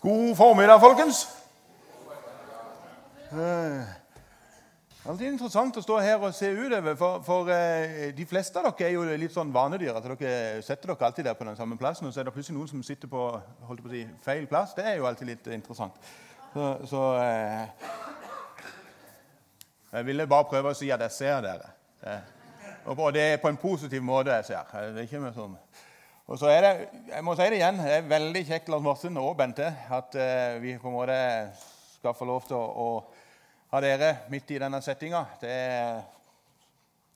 God formiddag, folkens. Eh, Alltid interessant å stå her og se utover, for, for eh, de fleste av dere er jo litt sånn vanedyr. at Dere setter dere alltid der på den samme plassen, og så er det plutselig noen som sitter på, holdt på å si, feil plass. Det er jo alltid litt interessant. Så, så eh, Jeg ville bare prøve å si at jeg ser dere. Og det er på en positiv måte jeg ser. Det er ikke med sånn... Og så er det, jeg må si det igjen, det er veldig kjekt, Lars Morten og Bente, at uh, vi på en måte skal få lov til å, å ha dere midt i denne settinga. Det er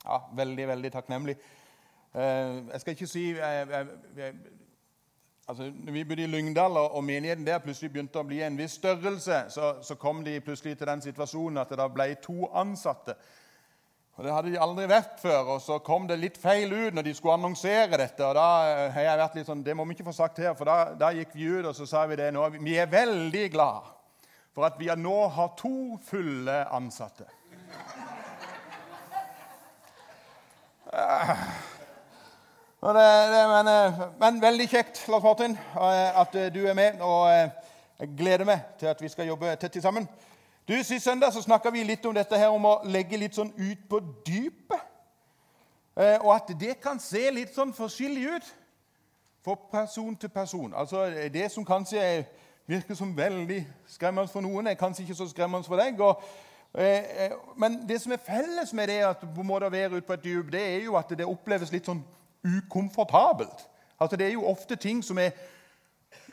ja, veldig, veldig takknemlig. Uh, jeg skal ikke si uh, altså, når vi bodde i Lyngdal, og, og menigheten der plutselig begynte å bli en viss størrelse, så, så kom de plutselig til den situasjonen at det da ble to ansatte. Og Det hadde de aldri vært før, og så kom det litt feil ut når de skulle annonsere dette. og da har jeg vært litt sånn, Det må vi ikke få sagt her, for da, da gikk vi ut og så sa vi det nå. Vi er veldig glad for at vi nå har to fulle ansatte. Det, det, men, men, veldig kjekt, Lars Martin, at du er med. Og jeg gleder meg til at vi skal jobbe tett sammen. Du, Sist søndag så snakka vi litt om dette her om å legge litt sånn ut på dypet. Eh, og at det kan se litt sånn forskjellig ut fra person til person. Altså Det som kanskje virker som veldig skremmende for noen, er kanskje ikke så skremmende for deg. Og, eh, eh, men det som er felles med det at på en måte å være ute på et dyp, det er jo at det oppleves litt sånn ukomfortabelt. Altså Det er jo ofte ting som er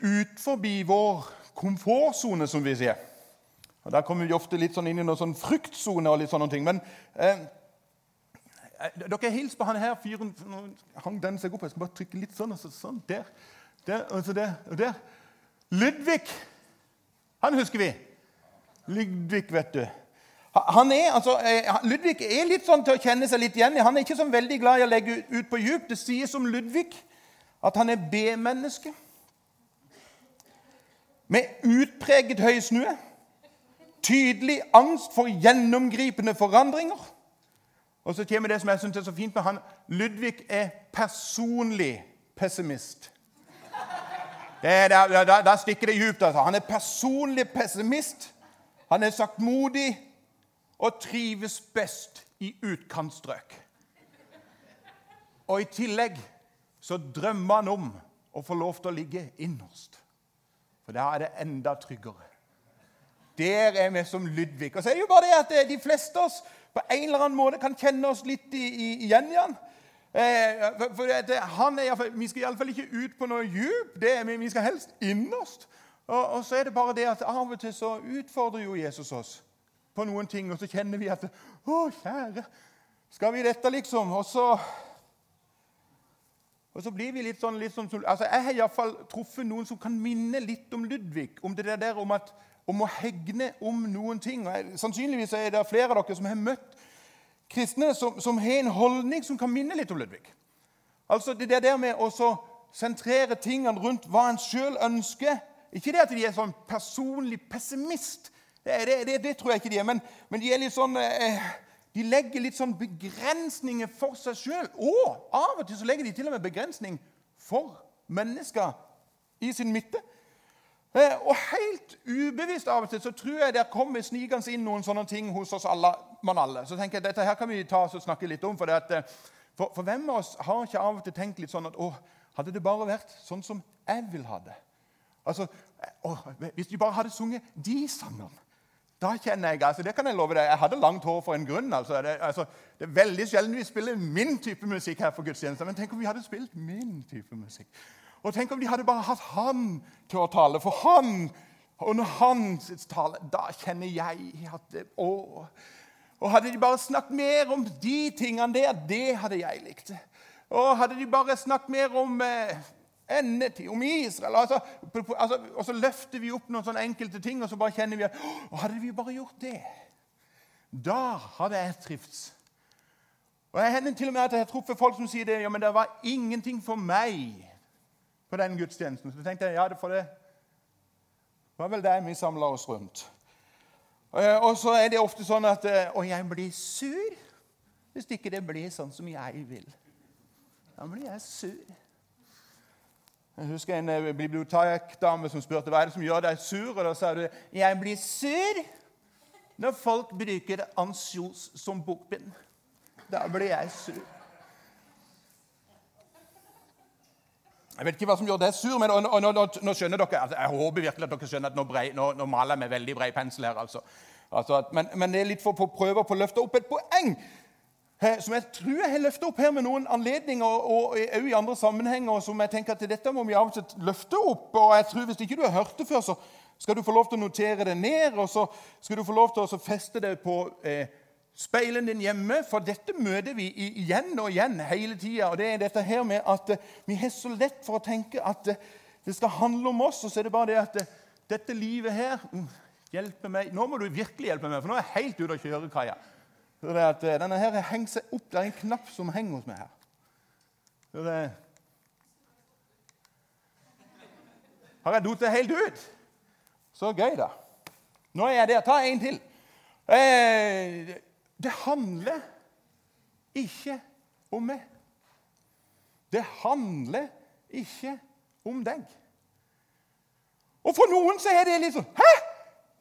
ut forbi vår komfortsone, som vi sier. Og Der kommer vi ofte litt sånn inn i noen sånn fryktsone og litt sånne ting. Men eh, eh dere har hilst på han her fyren hang den seg opp. Jeg skal bare trykke litt sånn. og så sånn, Der. Der, og så der, og der. Ludvig. Han husker vi. Ludvig, vet du. Han er, altså, eh, Ludvig er litt sånn til å kjenne seg litt igjen i. Han er ikke sånn veldig glad i å legge ut på djup. Det sies om Ludvig at han er B-menneske. Med utpreget høysnue tydelig angst for gjennomgripende forandringer. Og så kommer det som jeg synes er så fint med han. Ludvig er personlig pessimist. Da stikker det djupt. Altså. Han er personlig pessimist. Han er saktmodig og trives best i utkantstrøk. Og i tillegg så drømmer han om å få lov til å ligge innerst. For da er det enda tryggere. Der er vi som Ludvig. Og så er det jo bare det at eh, de fleste av oss på en eller annen måte kan kjenne oss litt igjen i han. Eh, for det, han er, Vi skal iallfall ikke ut på noe djup. vi skal helst innerst. Og, og, så er det bare det at av og til så utfordrer jo Jesus oss på noen ting, og så kjenner vi at Å, kjære, skal vi dette, liksom? Og så og så blir vi litt sånn, litt sånn altså Jeg har iallfall truffet noen som kan minne litt om Ludvig. Om det der om at om å hegne om noen ting. Og sannsynligvis er det flere av dere som har møtt kristne som, som har en holdning som kan minne litt om Ludvig. Altså Det der med å sentrere tingene rundt hva en sjøl ønsker. Ikke det at de er sånn personlig pessimist, det, det, det, det tror jeg ikke de er. Men, men de er litt sånn eh, de legger litt sånn begrensninger for seg sjøl. Og av og til så legger de til og med begrensning for mennesker i sin midte. Eh, og helt ubevisst av og til så tror jeg det kommer snikende inn noen sånne ting hos oss alle. Man alle. Så tenker jeg, dette her kan vi ta oss og snakke litt om. For, at, eh, for, for, hvem av oss har ikke av og til tenkt litt sånn at å, hadde det bare vært sånn som jeg vil ha det? Altså, eh, å, Hvis vi bare hadde sunget de sangene da kjenner jeg, altså det kan Jeg love deg, jeg hadde langt hår for en grunn. altså Det, altså, det er veldig sjelden vi spiller min type musikk her for gudstjenester. Men tenk om vi hadde spilt min type musikk. Og tenk om de hadde bare hatt han til å tale. For han, og når han taler, da kjenner jeg at å, Og hadde de bare snakket mer om de tingene der, det hadde jeg likt. Og hadde de bare snakket mer om eh, endetid, om Israel altså, altså, Og så løfter vi opp noen sånne enkelte ting, og så bare kjenner vi at å, Hadde vi bare gjort det, da hadde jeg trivts. Og Jeg hender til og med at jeg har truffet folk som sier det, ja, men det var ingenting for meg på den gudstjenesten. Så tenkte jeg ja, det for det var vel det vi samla oss rundt. Eh, og så er det ofte sånn at eh, Og jeg blir sur hvis ikke det blir sånn som jeg vil. Da blir jeg sur. Jeg husker en eh, bibliotekdame som spurte hva er det som gjør deg sur. Og da sa du jeg blir sur når folk bruker ansjos som bokbind. Da blir jeg sur. Jeg vet ikke hva som gjør deg sur, men nå, nå, nå, nå skjønner dere, altså, jeg håper virkelig at dere skjønner at nå, brei, nå maler jeg med veldig bred pensel her. altså. altså men, men, det er litt for å prøve å løfte opp et poeng som jeg tror jeg har løfta opp her med noen anledninger og òg i andre sammenhenger. som jeg tenker at Dette må vi av og til løfte opp. og jeg tror Hvis ikke du har hørt det før, så skal du få lov til å notere det ned. Og så skal du få lov til å feste det på eh, speilen din hjemme. For dette møter vi igjen og igjen hele tida. Og det er dette her med at eh, vi har så lett for å tenke at eh, det skal handle om oss. Og så er det bare det at eh, dette livet her mm, hjelper meg. Nå må du virkelig hjelpe meg, for nå er jeg helt ute å kjøre, eh, Denne her henger seg opp. Det er en knapp som henger hos meg her. Så det Har jeg datt helt ut? Så gøy, da. Nå er jeg der. Ta en til. Eh, det handler ikke om meg. Det handler ikke om deg. Og for noen så er det litt sånn Hæ?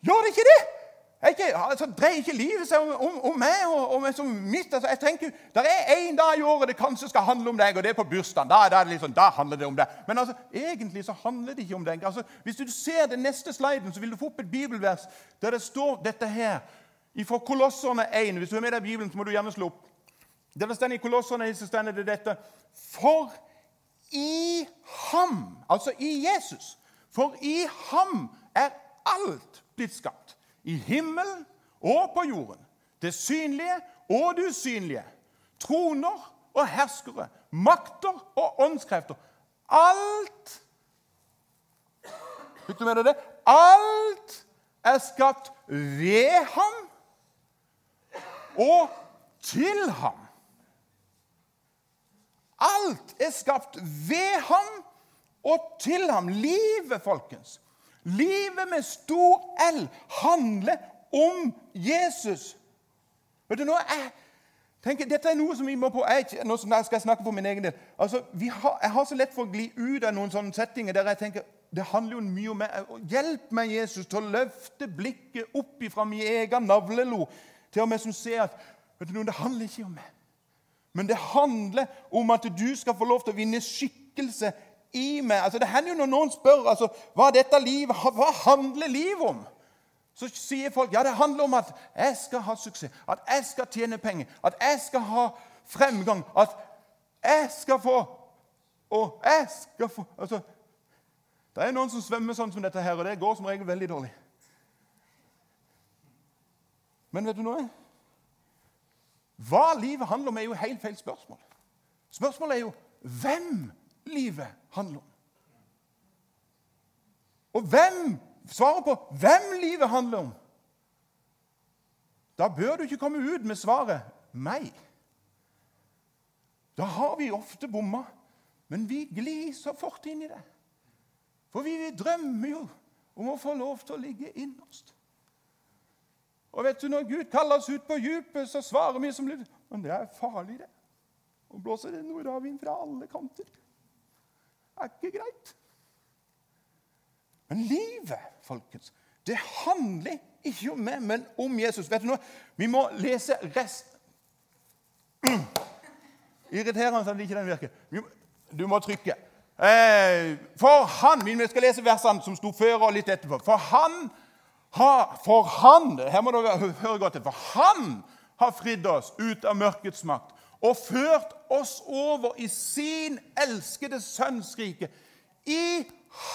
Gjør det ikke det? Ikke, altså, dreier ikke livet seg om, om, om meg og, og som mitt. Altså, jeg tenker, Det er én dag i året det kanskje skal handle om deg, og det er på bursdagen. Da, da, liksom, da handler det om deg. Men altså, egentlig så handler det ikke om deg. Altså, hvis du ser den neste sliden, så vil du få opp et bibelvers der det står dette her fra Kolosserne 1. Hvis du er med deg Bibelen, så må du gjerne slå opp. Der det i Kolosserne så står det dette For i ham, altså i Jesus, for i ham er alt blitt skapt i himmelen og på jorden. Det synlige og det usynlige. Troner og herskere, makter og åndskrefter. Alt Fikk du med det? Alt er skapt ved ham og til ham. Alt er skapt ved ham og til ham. Livet, folkens, Livet med stor L handler om Jesus. Vet du, nå jeg tenker, Dette er noe som vi må på jeg, Nå skal jeg snakke for min egen del. Altså, har, Jeg har så lett for å gli ut av noen sånne settinger der jeg tenker det handler jo mye om meg. Hjelp meg, Jesus, til å løfte blikket opp fra min egen navlelo til og med som ser at vet du, det handler ikke om meg. Men det handler om at du skal få lov til å vinne skikkelse i meg. Altså, det hender jo når noen spør altså, hva dette livet, hva handler livet om. Så sier folk ja, det handler om at jeg skal ha suksess, at jeg skal tjene penger, at jeg skal ha fremgang, at jeg skal få Og jeg skal få altså, Det er noen som svømmer sånn som dette her, og det går som regel veldig dårlig. Men vet du noe? Hva livet handler om, er jo helt feil spørsmål. Spørsmålet er jo hvem livet handler om. Og hvem svaret på hvem livet handler om, da bør du ikke komme ut med svaret 'meg'. Da har vi ofte bomma, men vi glir så fort inn i det. For vi, vi drømmer jo om å få lov til å ligge innerst. Og vet du, Når Gud kaller oss ut på dypet, så svarer vi som lyd. Men det er farlig, det. Og blåser det nordavind fra alle kanter er ikke greit. Men livet, folkens, det handler ikke om meg, men om Jesus. Vet du noe? Vi må lese resten Irriterende at ikke den virker. Du må trykke. Eh, for han Vi skal lese versene som sto før og litt etterpå. For han For han Her må dere høre godt. For han har fridd oss ut av mørkets makt og ført oss over i sin elskede sønns rike. I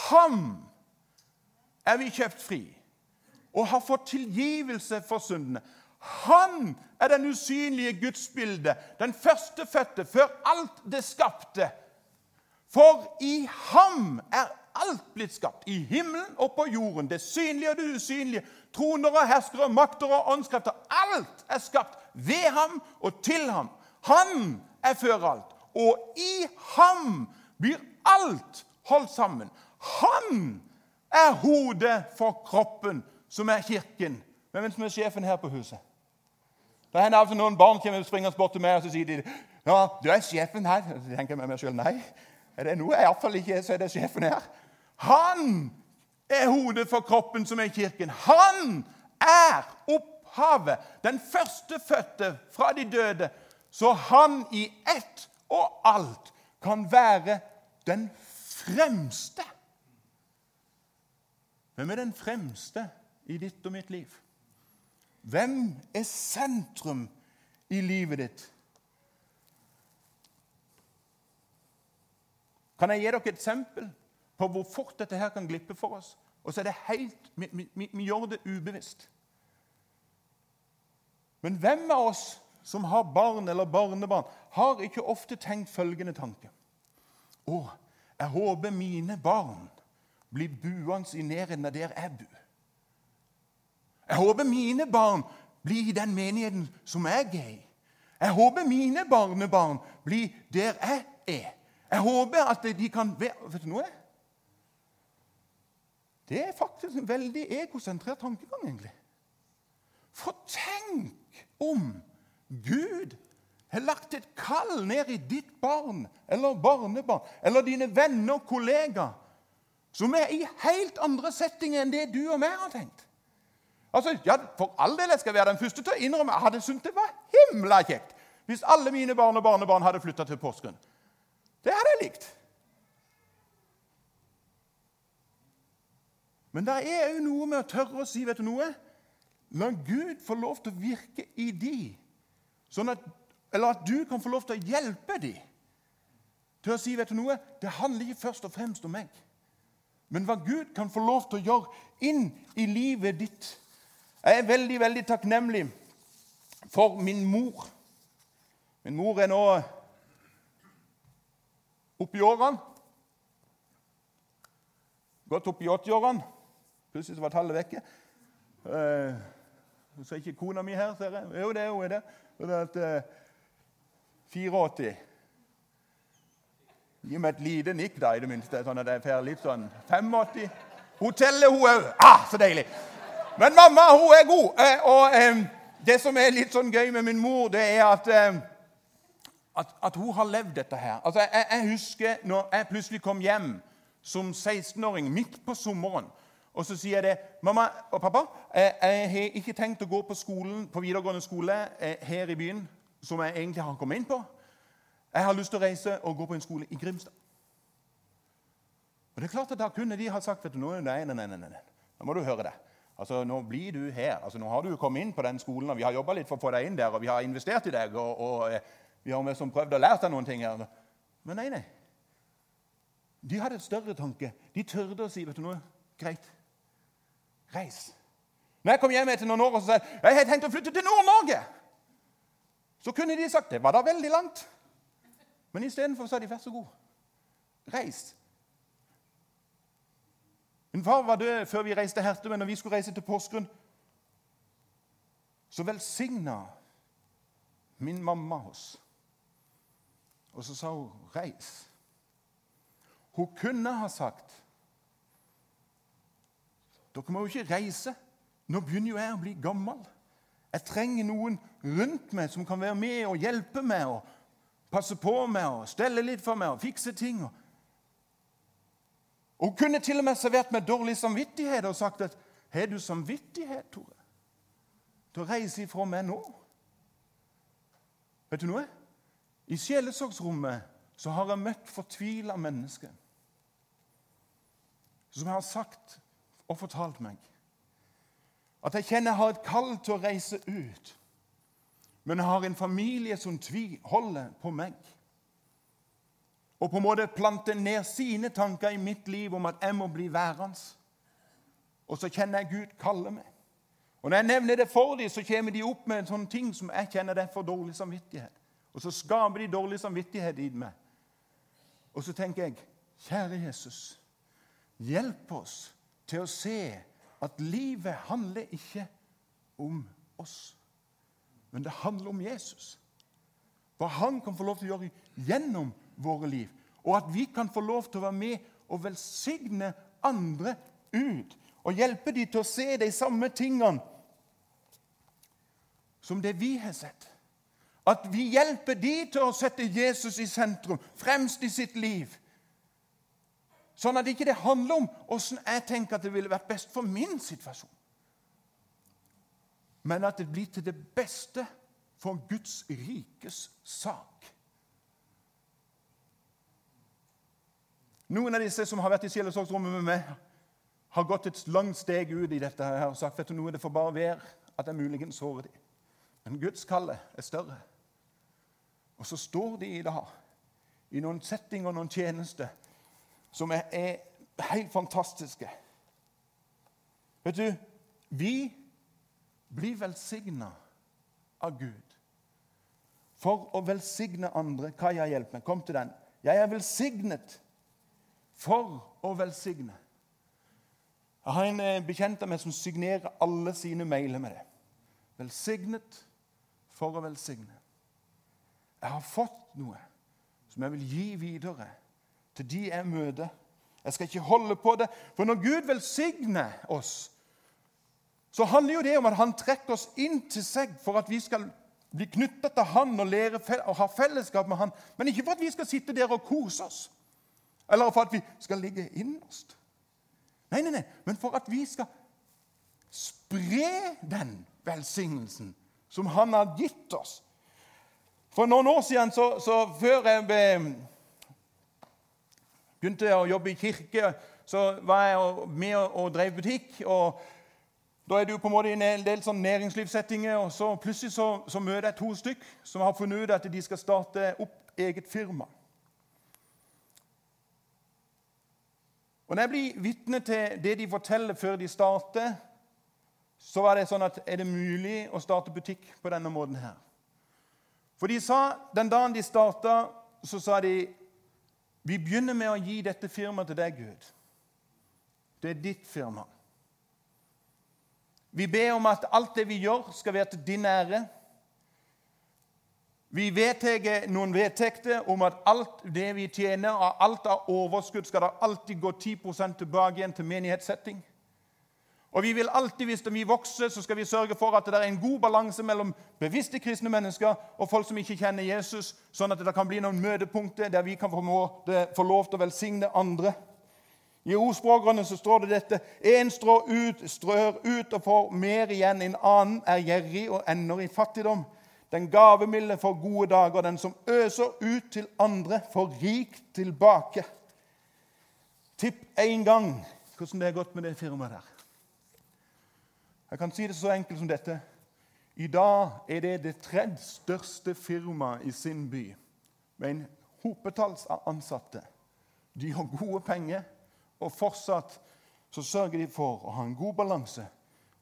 ham er vi kjøpt fri og har fått tilgivelse for syndene. Han er den usynlige gudsbildet, den førstefødte før alt det skapte. For i ham er alt blitt skapt, i himmelen og på jorden, det synlige og det usynlige, troner og herskere, makter og åndskrefter. Alt er skapt ved ham og til ham. Han er før alt, og i ham blir alt holdt sammen. Han er hodet for kroppen, som er kirken. Hvem er sjefen her på huset? Det hender altså Noen barn kommer springende bort til meg og så sier de, ja, du er sjefen her. Så tenker jeg med meg selv nei, Er det noe jeg iallfall ikke er, så er det sjefen her. Han er hodet for kroppen som er kirken. Han er opphavet, den førstefødte fra de døde. Så han i ett og alt kan være den fremste. Hvem er den fremste i ditt og mitt liv? Hvem er sentrum i livet ditt? Kan jeg gi dere et eksempel på hvor fort dette her kan glippe for oss? Og så er det helt, vi, vi, vi gjør det ubevisst. Men hvem av oss som har barn eller barnebarn, har ikke ofte tenkt følgende tanke Å, jeg håper mine barn blir buende i nærheten av der jeg bor. Jeg håper mine barn blir i den menigheten som jeg er i. Jeg håper mine barnebarn blir der jeg er. Jeg håper at de kan være Vet du noe? Det er faktisk en veldig egosentrert tankegang, egentlig. For tenk om Gud har lagt et kall ned i ditt barn eller barnebarn eller dine venner og kollegaer som er i helt andre settinger enn det du og meg har tenkt. Altså, ja, For all del jeg skal være den første til å innrømme jeg hadde syntes det var himla kjekt hvis alle mine barn og barnebarn hadde flytta til Porsgrunn. Det hadde jeg likt. Men det er òg noe med å tørre å si vet du noe? La Gud få lov til å virke i de, sånn at, eller at du kan få lov til å hjelpe de til å si vet du noe? Det handler ikke først og fremst om meg, men hva Gud kan få lov til å gjøre inn i livet ditt. Jeg er veldig, veldig takknemlig for min mor. Min mor er nå oppi årene. Godt oppi 80-årene. Plutselig var tallet vekke. Uh, så er ikke kona mi her, ser jeg. Jo, det er hun. det. Og det at, uh, 84. Gi meg et lite nikk, da, i det minste, sånn at jeg får litt sånn 85. Hotellet, hun òg. Ah, så deilig! Men mamma, hun er god. Uh, og um, det som er litt sånn gøy med min mor, det er at, at, at hun har levd dette her. Altså, jeg, jeg husker når jeg plutselig kom hjem som 16-åring midt på sommeren. Og så sier jeg det. 'Mamma og pappa, jeg har ikke tenkt å gå på skolen, på videregående skole eh, her i byen, som jeg egentlig har kommet inn på. Jeg har lyst til å reise og gå på en skole i Grimstad.' Og det er klart at Da kunne de ha sagt vet du, nei, nei, nei, nei, nei. Nå må du høre det. Altså, Nå blir du her. Altså, Nå har du kommet inn på den skolen, og vi har jobba litt for å få deg inn der, og vi har investert i deg, og, og eh, vi har liksom prøvd å lære deg noen ting her. Men nei, nei. De hadde et større tanke. De tørde å si vet du noe, greit, Reis. Når jeg kom hjem etter noen år og sa jeg har tenkt å flytte til Nord-Norge, så kunne de sagt det var da veldig langt. Men istedenfor sa de vær så god, reis. Min far var død før vi reiste hertil, men når vi skulle reise til Porsgrunn, så velsigna min mamma oss. Og så sa hun 'reis'. Hun kunne ha sagt dere må jo ikke reise. Nå begynner jo jeg å bli gammel. Jeg trenger noen rundt meg som kan være med og hjelpe meg og passe på meg og stelle litt for meg og fikse ting. Og Hun kunne til og med servert meg dårlig samvittighet og sagt at 'Har du samvittighet, Tore, til å reise ifra meg nå?' Vet du noe? I sjelesorgsrommet så har jeg møtt fortvila mennesker som har sagt og fortalt meg at jeg kjenner jeg har et kall til å reise ut, men jeg har en familie som tviholder på meg. Og på en måte plante ned sine tanker i mitt liv om at jeg må bli værende. Og så kjenner jeg Gud kalle meg. Og Når jeg nevner det for dem, så kommer de opp med en sånn ting som jeg kjenner det er for dårlig samvittighet. Og så skaper de dårlig samvittighet i meg. Og så tenker jeg, kjære Jesus, hjelp oss til å se at livet handler ikke om oss, men det handler om Jesus. Hva han kan få lov til å gjøre gjennom våre liv. Og at vi kan få lov til å være med og velsigne andre ut. Og hjelpe dem til å se de samme tingene som det vi har sett. At vi hjelper dem til å sette Jesus i sentrum, fremst i sitt liv. Sånn at ikke det handler om åssen jeg tenker at det ville vært best for min situasjon. Men at det blir til det beste for Guds rikes sak. Noen av disse som har vært i sjelesorgsrommet med meg, har gått et langt steg ut i dette her og sagt vet du noe, det får bare være at jeg muligens sårer dem. Men Guds kalle er større. Og så står de i dag i noen settinger og noen tjenester som er, er helt fantastiske. Vet du, vi blir velsigna av Gud for å velsigne andre. Kaja, hjelp meg. Kom til den. Jeg er velsignet for å velsigne. Jeg har en eh, bekjent av meg som signerer alle sine mailer med det. Velsignet for å velsigne. Jeg har fått noe som jeg vil gi videre til de jeg møter. Jeg skal ikke holde på det. For når Gud velsigner oss, så handler jo det om at han trekker oss inn til seg for at vi skal bli knytta til han og, lære, og ha fellesskap med han. Men ikke for at vi skal sitte der og kose oss, eller for at vi skal ligge innerst. Nei, nei, nei, men for at vi skal spre den velsignelsen som han har gitt oss. For noen år siden, så, så før jeg be, begynte å jobbe i kirke, så var jeg med og, drev butikk. og da er du på en måte i en del sånn næringslivssettinger, og så plutselig så, så møter jeg to stykk som har funnet ut at de skal starte opp eget firma. Og Når jeg blir vitne til det de forteller før de starter, så var det sånn at er det mulig å starte butikk på denne måten her? For de sa, Den dagen de starta, så sa de vi begynner med å gi dette firmaet til deg, Gud. Det er ditt firma. Vi ber om at alt det vi gjør, skal være til din ære. Vi vedtar noen vedtekter om at alt det vi tjener, og alt av overskudd, skal det alltid gå 10% tilbake igjen til menighetssetting. Og vi vil alltid, Hvis vi vokser, så skal vi sørge for at det er en god balanse mellom bevisste kristne mennesker og folk som ikke kjenner Jesus, sånn at det kan bli noen møtepunkter der vi kan få, lov til å velsigne andre. I ordspråkene så står det dette En strår ut, strør ut og får mer igjen. En annen er gjerrig og ender i fattigdom. Den gavemilde får gode dager. Den som øser ut til andre, får rikt tilbake. Tipp én gang hvordan det er gått med det firmaet der. Jeg kan si det så enkelt som dette. I dag er det det tredje største firmaet i sin by, med en hopetalls av ansatte. De har gode penger, og fortsatt så sørger de for å ha en god balanse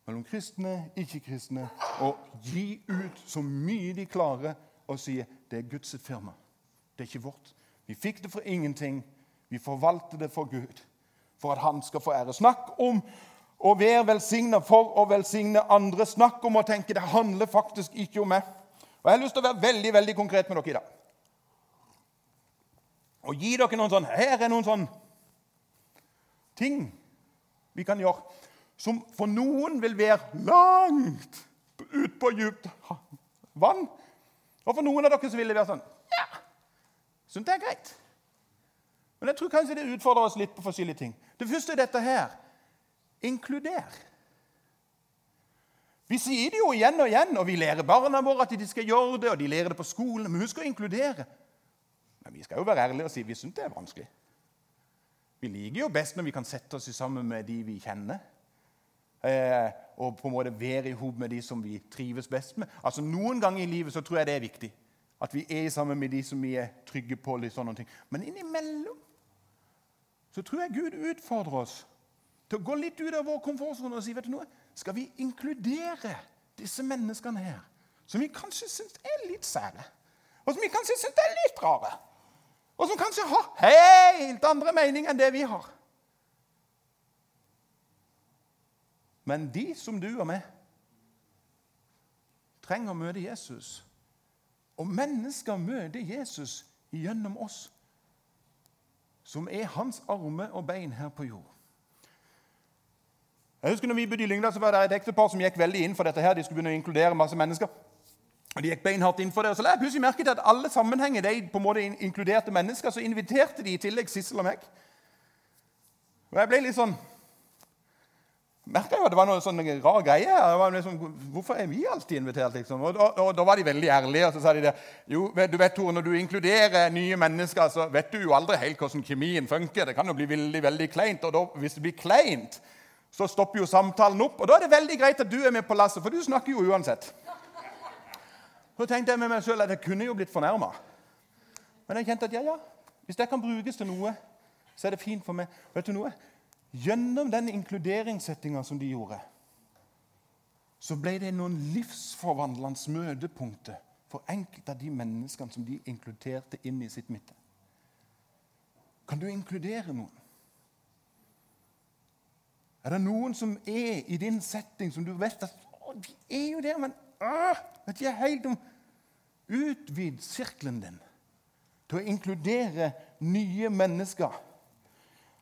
mellom kristne ikke-kristne og gi ut så mye de klarer, og sier det er Guds firma. Det er ikke vårt. Vi fikk det for ingenting. Vi forvalter det for Gud, for at Han skal få ære. Snakk om å være velsigna for å velsigne andre. Snakk om å tenke det handler faktisk ikke om meg. Og Jeg har lyst til å være veldig veldig konkret med dere i dag. Og gi dere noen sånn, Her er noen sånn ting vi kan gjøre som for noen vil være langt ut på dypt vann. Og for noen av dere så vil det være sånn Ja, syns det er greit. Men jeg tror kanskje det utfordrer oss litt på forskjellige ting. Det første er dette her. Inkluder. Vi sier det jo igjen og igjen, og vi lærer barna våre at de skal gjøre det, og de lærer det på skolen. Men husk å inkludere. Men vi skal jo være ærlige og si vi syns det er vanskelig. Vi liker jo best når vi kan sette oss sammen med de vi kjenner eh, og på en måte være i hop med de som vi trives best med. Altså Noen ganger i livet så tror jeg det er viktig at vi er sammen med de som vi er trygge på. litt sånne ting. Men innimellom så tror jeg Gud utfordrer oss til å gå litt ut av vår komfortsone og si vet du noe, skal vi inkludere disse menneskene her, som vi kanskje syns er litt sære, og som vi kanskje syns er litt rare, og som kanskje har helt andre meninger enn det vi har. Men de som du og meg trenger å møte Jesus, og mennesker møter Jesus gjennom oss, som er hans arme og bein her på jord. Jeg husker når vi bodde i Lyngdal, så var det et ektepar som gikk veldig inn for dette. her. De skulle begynne å inkludere masse mennesker. Og De gikk beinhardt inn for det. Og så la jeg plutselig merke til at alle sammenhenger de på en måte inkluderte mennesker, så inviterte de i tillegg Sissel og meg. Og jeg ble litt sånn merka jo at det var noe sånn rar greie. liksom, Hvorfor er vi alltid invitert? liksom? Og, og, og, Da var de veldig ærlige. og så sa de det. Jo, du vet, Tore, Når du inkluderer nye mennesker, så vet du jo aldri helt hvordan kjemien funker. Det kan jo bli veldig veldig kleint. Og da, hvis det blir kleint, så stopper jo samtalen opp. Og da er det veldig greit at du er med på lasset, for du snakker jo uansett. Så tenkte jeg med meg selv at jeg kunne jo blitt fornærma. Men jeg kjente at ja, ja, hvis det kan brukes til noe, så er det fint for meg. Vet du noe? Gjennom den inkluderingssettinga som de gjorde, så ble det noen livsforvandlende møtepunkter for enkelte av de menneskene som de inkluderte inn i sitt midte. Kan du inkludere noen? Er det noen som er i din setting som du vet at å, de er jo der, men øh, vet ikke helt om Utvid sirkelen din til å inkludere nye mennesker.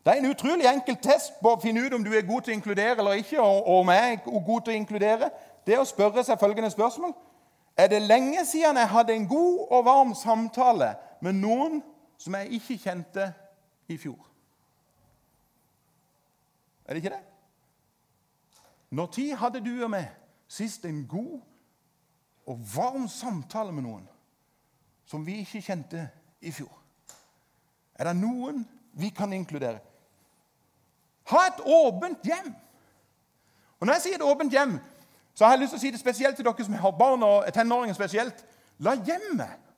Det er en utrolig enkel test på å finne ut om du er god til å inkludere eller ikke. og om jeg er god til å inkludere. Det er å spørre seg følgende spørsmål. Er det lenge siden jeg hadde en god og varm samtale med noen som jeg ikke kjente i fjor? Er det ikke det? Når tid hadde du og meg sist en god og varm samtale med noen som vi ikke kjente i fjor? Er det noen vi kan inkludere? Ha et åpent hjem. Og Når jeg sier et åpent hjem, så har jeg lyst til å si det spesielt til dere som har barn og tenåringer spesielt. La hjemmet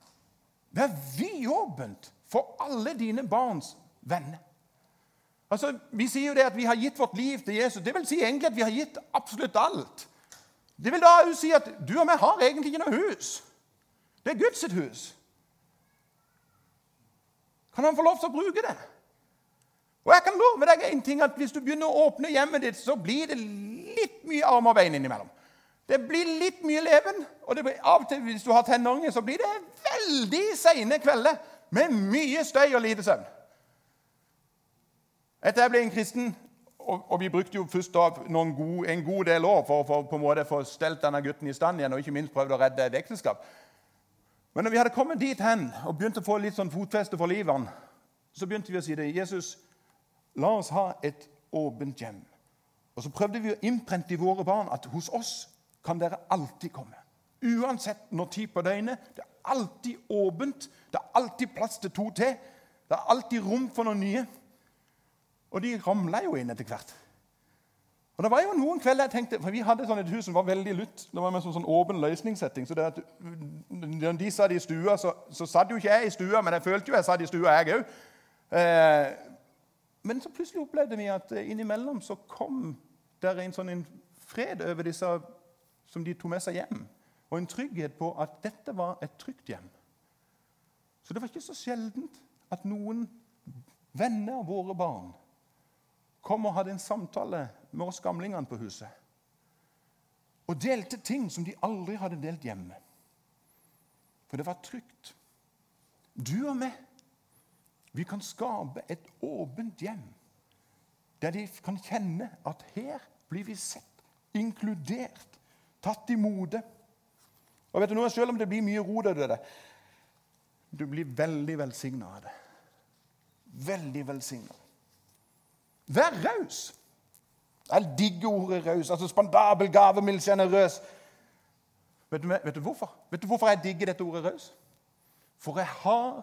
være vidåpent for alle dine barns venner. Altså, Vi sier jo det at vi har gitt vårt liv til Jesus. Det vil si egentlig at vi har gitt absolutt alt. Det vil da jo si at du og meg har egentlig ikke noe hus. Det er Guds hus. Kan han få lov til å bruke det? Og jeg kan love deg en ting, at Hvis du begynner å åpne hjemmet ditt, så blir det litt mye arm og bein innimellom. Det blir litt mye leven. Og blir, av og til hvis du har tenåringer, så blir det veldig seine kvelder med mye støy og lite søvn. Etter jeg ble en kristen, og, og vi brukte jo først god, en god del år for, for på en måte få stelt denne gutten i stand igjen, og ikke minst prøvd å redde et ekteskap. Men når vi hadde kommet dit hen og begynte å få litt sånn fotfeste for livet, så begynte vi å si det. Jesus, la oss ha et åpent hjem. Og så prøvde vi å innprente i våre barn at hos oss kan dere alltid komme. Uansett når tid på døgnet. Det er alltid åpent. Det er alltid plass til to til. Det er alltid rom for noen nye. Og de ramla jo inn etter hvert. Og det var jo noen kvelder jeg tenkte, for Vi hadde sånn et hus som var veldig lutt. Det var med sånn, sånn åpen løsningssetting. så det at Når de satt i stua, så, så satt jo ikke jeg i stua, men jeg følte jo jeg satt i stua, jeg òg. Eh, men så plutselig opplevde vi at eh, innimellom så kom der en sånn en fred over disse som de tok med seg hjem. Og en trygghet på at dette var et trygt hjem. Så det var ikke så sjeldent at noen venner av våre barn kom og hadde en samtale med oss gamlingene på huset. Og delte ting som de aldri hadde delt hjemme. For det var trygt. Du og meg, vi kan skape et åpent hjem der de kan kjenne at her blir vi sett, inkludert, tatt imot. Og vet du noe, Selv om det blir mye rot av det, du blir veldig velsigna av det. Veldig velsigna. Vær raus. Jeg digger ordet raus. Altså spandabel, gavemild, sjenerøs. Vet, vet du hvorfor? Vet du hvorfor jeg digger dette ordet raus? For jeg har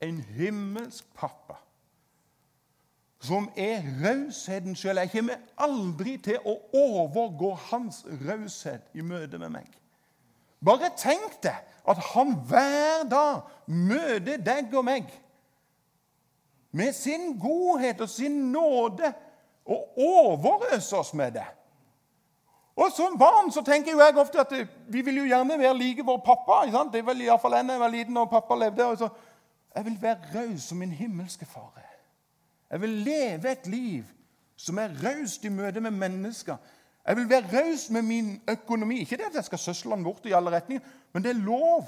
en himmelsk pappa som er rausheten sjøl. Jeg kommer aldri til å overgå hans raushet i møte med meg. Bare tenk deg at han hver dag møter deg og meg med sin godhet og sin nåde og overøse oss med det. Og Som barn så tenker jo jeg ofte at vi vil jo gjerne være like vår pappa. ikke sant? Det vel iallfall jeg var liten og pappa levde. Og så, jeg vil være raus som min himmelske far. Jeg vil leve et liv som er raust i møte med mennesker. Jeg vil være raus med min økonomi. Ikke det at jeg skal søsle den bort i alle retninger, men det er lov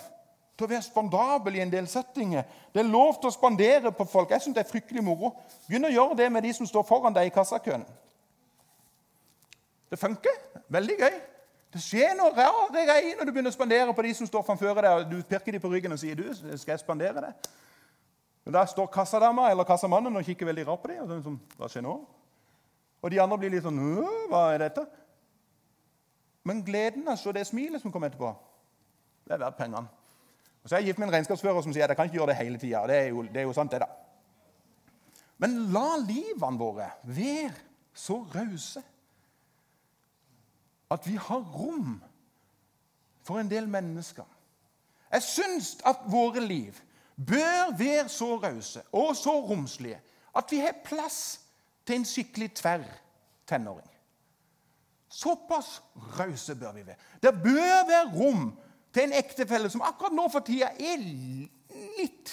til å være spandabel i en del settinger. Det er lov til å spandere på folk. Jeg synes det er fryktelig moro. Begynn å gjøre det med de som står foran deg i kassakøen. Det funker. Veldig gøy. Det skjer noe rare greier når du begynner å spandere på de som står framfor deg. og Du pirker dem på ryggen og sier du, skal jeg spandere det. Og Da står kassadama eller kassamannen og kikker veldig rart på dem. Og sånn, hva skjer nå? Og de andre blir litt sånn Hva er dette? Men gleden av å se det smilet som kommer etterpå, det er verdt pengene. Og så er jeg gift med en regnskapsfører som sier at jeg kan ikke gjøre det hele tida. Det, det, er jo sant, det, da. Men la livene våre være så rause at vi har rom for en del mennesker. Jeg syns at våre liv bør være så rause og så romslige at vi har plass til en skikkelig tverr tenåring. Såpass rause bør vi være. Det bør være rom til en ektefelle som akkurat nå for tida er litt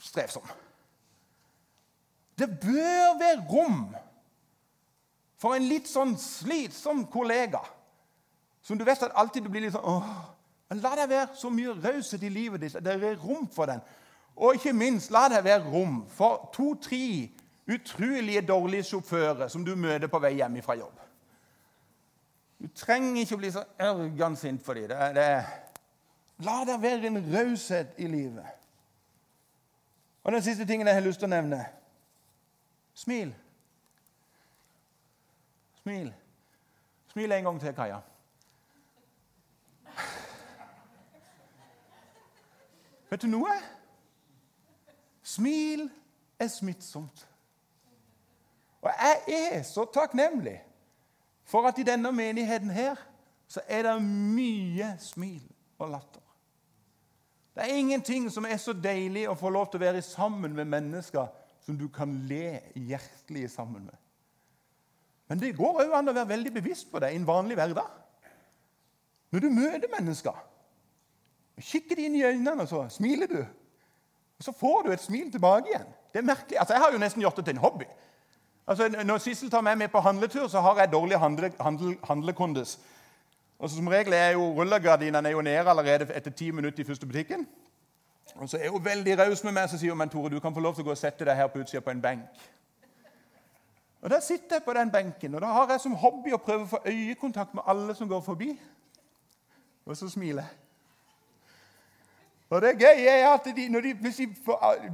strevsom. Det bør være rom for en litt sånn slitsom kollega som du vet at alltid du blir litt sånn åh, Men la det være så mye raushet i livet ditt. Det er rom for den. Og ikke minst, la det være rom for to-tre utrolige dårlige sjåfører som du møter på vei hjem fra jobb. Du trenger ikke å bli så ørgende sint for dem. Det, det, la det være en raushet i livet. Og den siste tingen jeg har lyst til å nevne smil. Smil. Smil en gang til, Kaja. Vet du noe? Smil er smittsomt. Og jeg er så takknemlig for at i denne menigheten her så er det mye smil og latter. Det er ingenting som er så deilig å få lov til å være sammen med mennesker som du kan le hjertelig sammen med. Men det går òg an å være veldig bevisst på det i en vanlig hverdag. Når du møter mennesker, kikker de inn i øynene, og så smiler du. Og Så får du et smil tilbake igjen. Det er merkelig. Altså, Jeg har jo nesten gjort det til en hobby. Altså, Når Sissel tar meg med på handletur, så har jeg dårlig handle, handle, handlekondis. Og Som regel er jo rullegardinene nede allerede etter ti minutter i første butikken. Og så er hun veldig raus med meg så sier hun, men Tore, du kan få lov til å gå og sette deg her på utsida på en benk. Og Der sitter jeg på den benken, og da har jeg som hobby å prøve å få øyekontakt med alle som går forbi. Og så smiler jeg. Og det gøye er at de, de, de,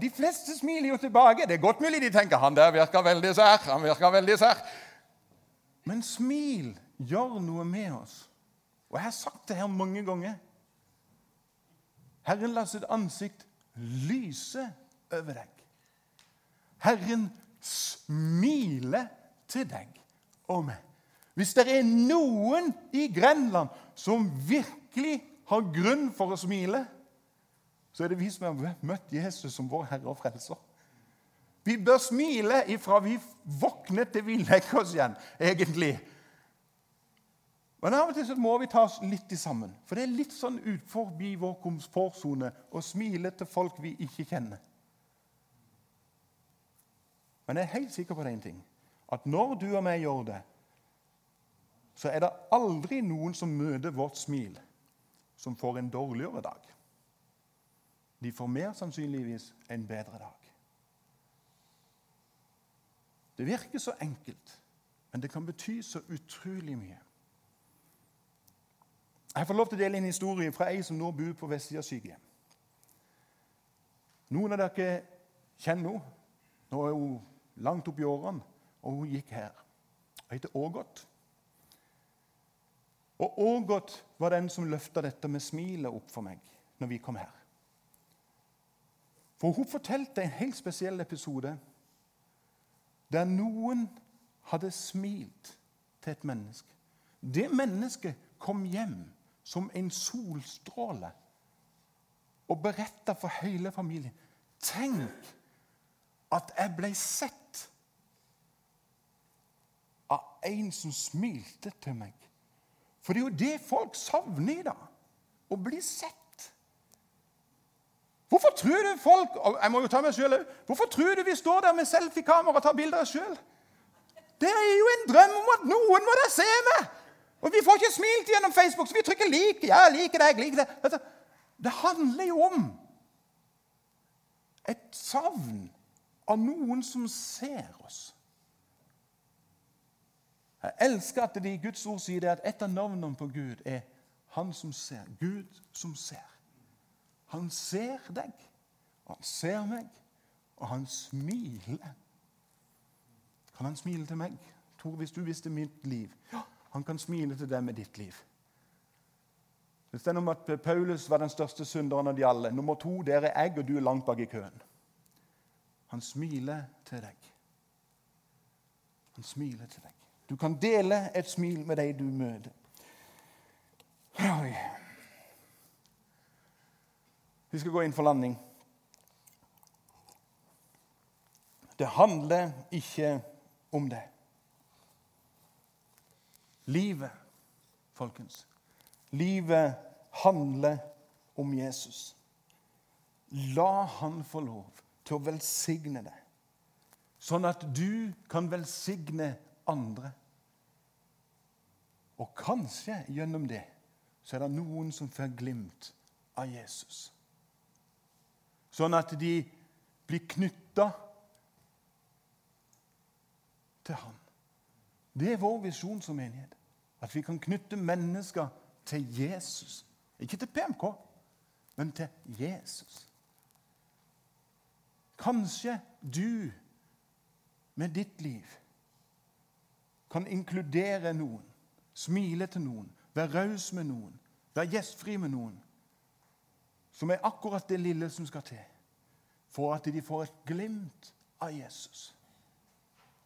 de, fleste smiler jo tilbake. Det er godt mulig de tenker han der virker veldig sær. han virker veldig sær. Men smil gjør noe med oss. Og jeg har sagt det her mange ganger. Herren lar sitt ansikt lyse over deg. Herren smiler til deg og meg. Hvis det er noen i Grenland som virkelig har grunn for å smile, så er det vi som har møtt Jesus som vår Herre og Frelser. Vi bør smile ifra vi våkner til vi legger oss igjen, egentlig. Men av og til så må vi ta oss litt i sammen. For det er litt sånn ut forbi vår komfortsone å smile til folk vi ikke kjenner. Men jeg er helt sikker på det en ting. At når du og meg gjør det, så er det aldri noen som møter vårt smil, som får en dårligere dag de får mer sannsynligvis en bedre dag. Det virker så enkelt, men det kan bety så utrolig mye. Jeg får lov til å dele en historie fra ei som nå bor på Vestsida sykehjem. Noen av dere kjenner henne. Nå er hun langt opp i årene, og hun gikk her. Hun heter Ågot. Og Ågot var den som løfta dette med smilet opp for meg når vi kom her. For hun fortalte en helt spesiell episode der noen hadde smilt til et menneske. Det mennesket kom hjem som en solstråle og beretta for hele familien. Tenk at jeg ble sett av en som smilte til meg. For det er jo det folk savner i dag. Å bli sett. Hvorfor tror du folk jeg må jo ta meg selv, hvorfor tror du vi står der med selfiekamera og tar bilder av oss sjøl? Det er jo en drøm om at noen må da se meg! Og vi får ikke smilt gjennom Facebook, så vi trykker 'lik'. Ja, liker deg, liker deg. Det handler jo om et savn av noen som ser oss. Jeg elsker at det i Guds ord sier det at et av navnene på Gud er 'Han som ser'. Gud som ser. Han ser deg, og han ser meg, og han smiler. kan han smile til meg. Tor, hvis du visste mitt liv ja, Han kan smile til deg med ditt liv. Det står om at Paulus var den største synderen av de alle. Nummer to der er jeg, og du er langt bak i køen. Han smiler til deg. Han smiler til deg. Du kan dele et smil med de du møter. Oi. Vi skal gå inn for landing. Det handler ikke om det. Livet, folkens. Livet handler om Jesus. La han få lov til å velsigne deg, sånn at du kan velsigne andre. Og kanskje gjennom det så er det noen som får glimt av Jesus. Sånn at de blir knytta til Han. Det er vår visjon som menighet. At vi kan knytte mennesker til Jesus. Ikke til PMK, men til Jesus. Kanskje du med ditt liv kan inkludere noen, smile til noen, være raus med noen, være gjestfri med noen, som er akkurat det lille som skal til for at de får et glimt av Jesus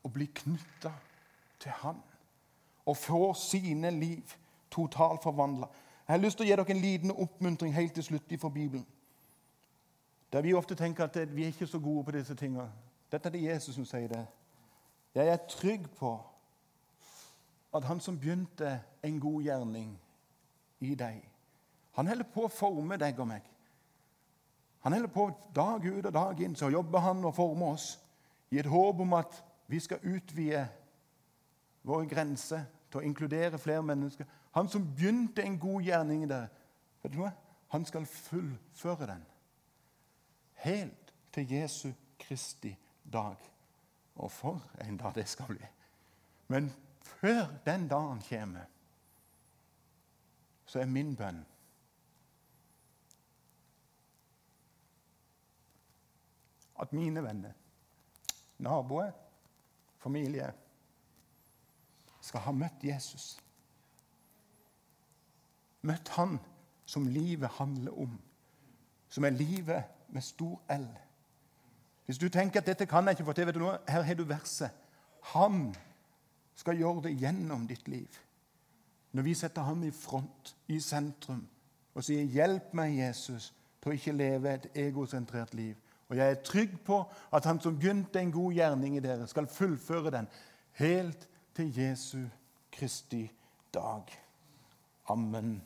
og blir knytta til Han og får sine liv totalt forvandla. Jeg har lyst til å gi dere en liten oppmuntring helt til slutt fra Bibelen. Der vi ofte tenker at vi er ikke så gode på disse tingene. Dette er det Jesus som sier det. Jeg er trygg på at han som begynte en god gjerning i deg, han holder på å forme deg og meg. Han holder på dag ut og dag inn, så jobber han og former oss i et håp om at vi skal utvide våre grenser til å inkludere flere mennesker. Han som begynte en god gjerning der, vet du hva? han skal fullføre den. Helt til Jesu Kristi dag. Og for en dag det skal bli. Men før den dagen kommer, så er min bønn at mine venner, naboer, familie skal ha møtt Jesus. Møtt Han som livet handler om, som er livet med stor L. Hvis du tenker at 'dette kan jeg ikke få til', vet du noe? her har du verset. Han skal gjøre det gjennom ditt liv. Når vi setter ham i front, i sentrum, og sier 'Hjelp meg, Jesus', til å ikke leve et egosentrert liv. Og jeg er trygg på at han som begynte en god gjerning i dere, skal fullføre den helt til Jesu Kristi dag. Amen.